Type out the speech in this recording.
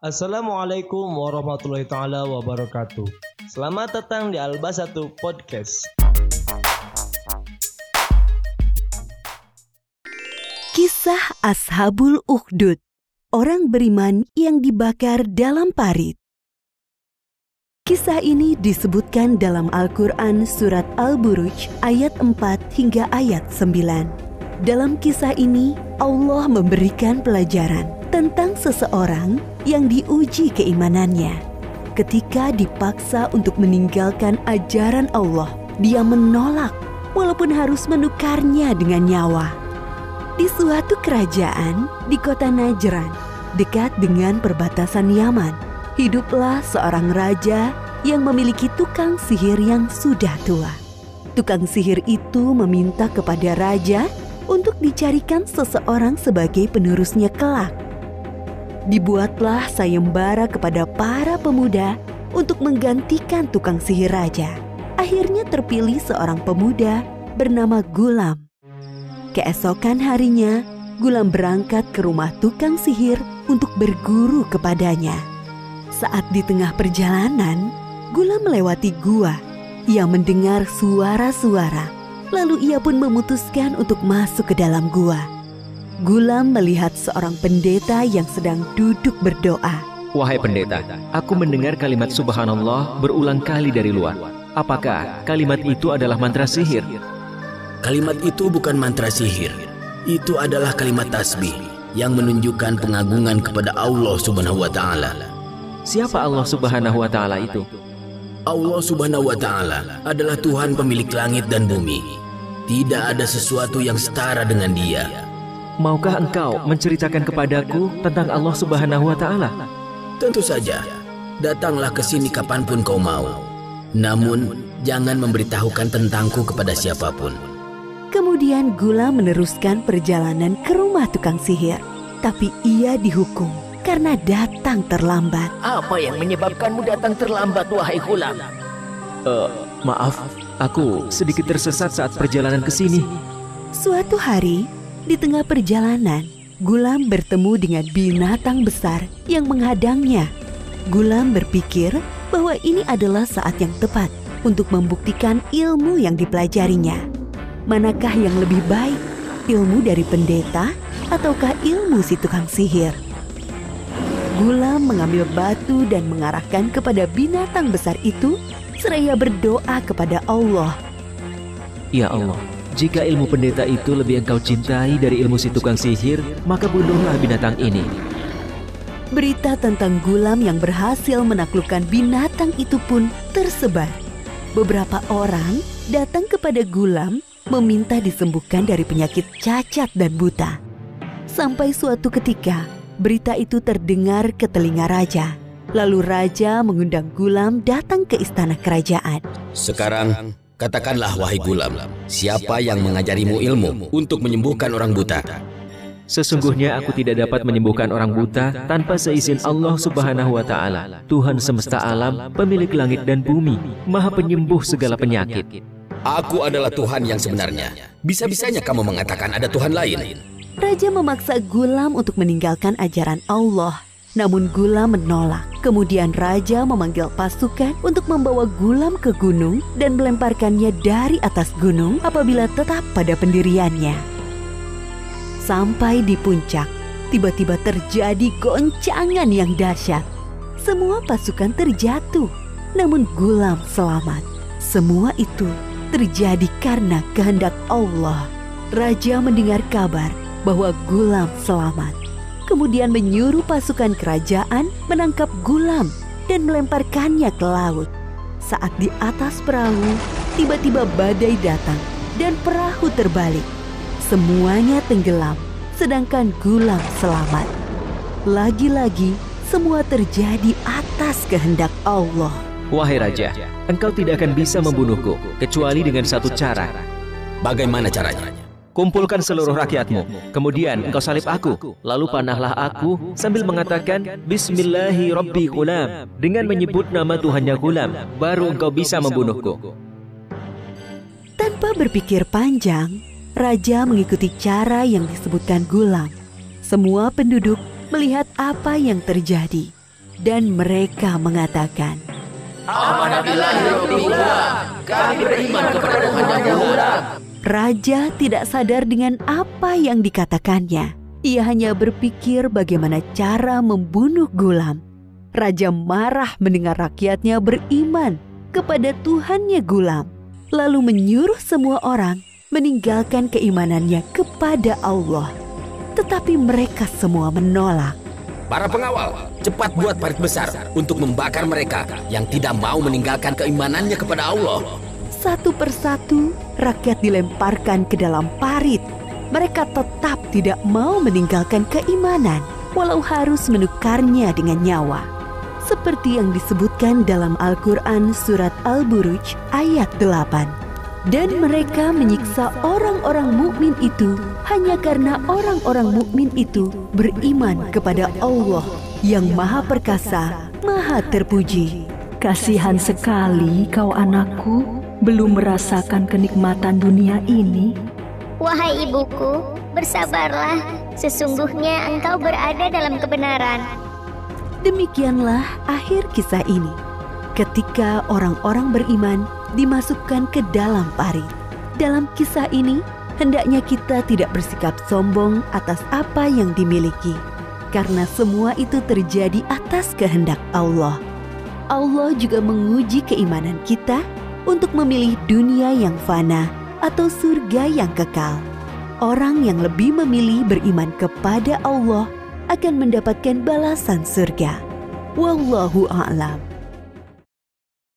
Assalamualaikum warahmatullahi taala wabarakatuh. Selamat datang di Alba Satu Podcast. Kisah Ashabul Ukhdud, orang beriman yang dibakar dalam parit. Kisah ini disebutkan dalam Al-Quran Surat Al-Buruj ayat 4 hingga ayat 9. Dalam kisah ini, Allah memberikan pelajaran tentang seseorang yang diuji keimanannya. Ketika dipaksa untuk meninggalkan ajaran Allah, dia menolak walaupun harus menukarnya dengan nyawa. Di suatu kerajaan di kota Najran, dekat dengan perbatasan Yaman, hiduplah seorang raja yang memiliki tukang sihir yang sudah tua. Tukang sihir itu meminta kepada raja untuk dicarikan seseorang sebagai penerusnya kelak. Dibuatlah sayembara kepada para pemuda untuk menggantikan tukang sihir raja. Akhirnya terpilih seorang pemuda bernama Gulam. Keesokan harinya, Gulam berangkat ke rumah tukang sihir untuk berguru kepadanya. Saat di tengah perjalanan, Gulam melewati gua. Ia mendengar suara-suara, lalu ia pun memutuskan untuk masuk ke dalam gua. Gulam melihat seorang pendeta yang sedang duduk berdoa. Wahai pendeta, aku mendengar kalimat subhanallah berulang kali dari luar. Apakah kalimat itu adalah mantra sihir? Kalimat itu bukan mantra sihir. Itu adalah kalimat tasbih yang menunjukkan pengagungan kepada Allah Subhanahu wa taala. Siapa Allah Subhanahu wa taala itu? Allah Subhanahu wa taala adalah Tuhan pemilik langit dan bumi. Tidak ada sesuatu yang setara dengan Dia. Maukah engkau menceritakan kepadaku tentang Allah Subhanahu wa taala? Tentu saja. Datanglah ke sini kapan pun kau mau. Namun, jangan memberitahukan tentangku kepada siapa pun. Kemudian Gula meneruskan perjalanan ke rumah tukang sihir. Tapi ia dihukum karena datang terlambat. Apa yang menyebabkanmu datang terlambat, wahai Gulam? Uh, maaf, aku sedikit tersesat saat perjalanan ke sini. Suatu hari, di tengah perjalanan, Gulam bertemu dengan binatang besar yang menghadangnya. Gulam berpikir bahwa ini adalah saat yang tepat untuk membuktikan ilmu yang dipelajarinya. Manakah yang lebih baik, ilmu dari pendeta ataukah ilmu si tukang sihir? Gulam mengambil batu dan mengarahkan kepada binatang besar itu seraya berdoa kepada Allah. Ya Allah, jika ilmu pendeta itu lebih engkau cintai dari ilmu si tukang sihir, maka bunuhlah binatang ini. Berita tentang Gulam yang berhasil menaklukkan binatang itu pun tersebar. Beberapa orang datang kepada Gulam meminta disembuhkan dari penyakit cacat dan buta. Sampai suatu ketika, berita itu terdengar ke telinga raja. Lalu raja mengundang Gulam datang ke istana kerajaan. Sekarang, katakanlah wahai gulam, siapa yang mengajarimu ilmu untuk menyembuhkan orang buta? Sesungguhnya aku tidak dapat menyembuhkan orang buta tanpa seizin Allah Subhanahu wa taala, Tuhan semesta alam, pemilik langit dan bumi, Maha penyembuh segala penyakit. Aku adalah Tuhan yang sebenarnya. Bisa-bisanya kamu mengatakan ada Tuhan lain. Raja memaksa Gulam untuk meninggalkan ajaran Allah. Namun Gulam menolak. Kemudian raja memanggil pasukan untuk membawa Gulam ke gunung dan melemparkannya dari atas gunung apabila tetap pada pendiriannya. Sampai di puncak, tiba-tiba terjadi goncangan yang dahsyat. Semua pasukan terjatuh, namun Gulam selamat. Semua itu terjadi karena kehendak Allah. Raja mendengar kabar bahwa Gulam selamat. Kemudian menyuruh pasukan kerajaan menangkap Gulam dan melemparkannya ke laut. Saat di atas perahu, tiba-tiba badai datang dan perahu terbalik. Semuanya tenggelam, sedangkan Gulam selamat. Lagi-lagi, semua terjadi atas kehendak Allah. Wahai raja, engkau tidak akan bisa membunuhku kecuali dengan satu cara. Bagaimana caranya? Kumpulkan seluruh rakyatmu, kemudian engkau salib aku. Lalu panahlah aku sambil mengatakan Bismillahi Rabbi dengan menyebut nama Tuhannya Gulam, baru engkau bisa membunuhku. Tanpa berpikir panjang, raja mengikuti cara yang disebutkan Gulam. Semua penduduk melihat apa yang terjadi dan mereka mengatakan, Kami beriman kepada Tuhan yang Gulam. Raja tidak sadar dengan apa yang dikatakannya. Ia hanya berpikir bagaimana cara membunuh Gulam. Raja marah mendengar rakyatnya beriman kepada Tuhannya Gulam, lalu menyuruh semua orang meninggalkan keimanannya kepada Allah. Tetapi mereka semua menolak. Para pengawal, cepat buat parit besar untuk membakar mereka yang tidak mau meninggalkan keimanannya kepada Allah. Satu persatu, rakyat dilemparkan ke dalam parit. Mereka tetap tidak mau meninggalkan keimanan, walau harus menukarnya dengan nyawa. Seperti yang disebutkan dalam Al-Quran Surat Al-Buruj ayat 8. Dan mereka menyiksa orang-orang mukmin itu hanya karena orang-orang mukmin itu beriman kepada Allah yang Maha Perkasa, Maha Terpuji. Kasihan sekali kau anakku, belum merasakan kenikmatan dunia ini. Wahai ibuku, bersabarlah. Sesungguhnya engkau berada dalam kebenaran. Demikianlah akhir kisah ini. Ketika orang-orang beriman dimasukkan ke dalam parit. Dalam kisah ini, hendaknya kita tidak bersikap sombong atas apa yang dimiliki, karena semua itu terjadi atas kehendak Allah. Allah juga menguji keimanan kita untuk memilih dunia yang fana atau surga yang kekal. Orang yang lebih memilih beriman kepada Allah akan mendapatkan balasan surga. Wallahu a'lam.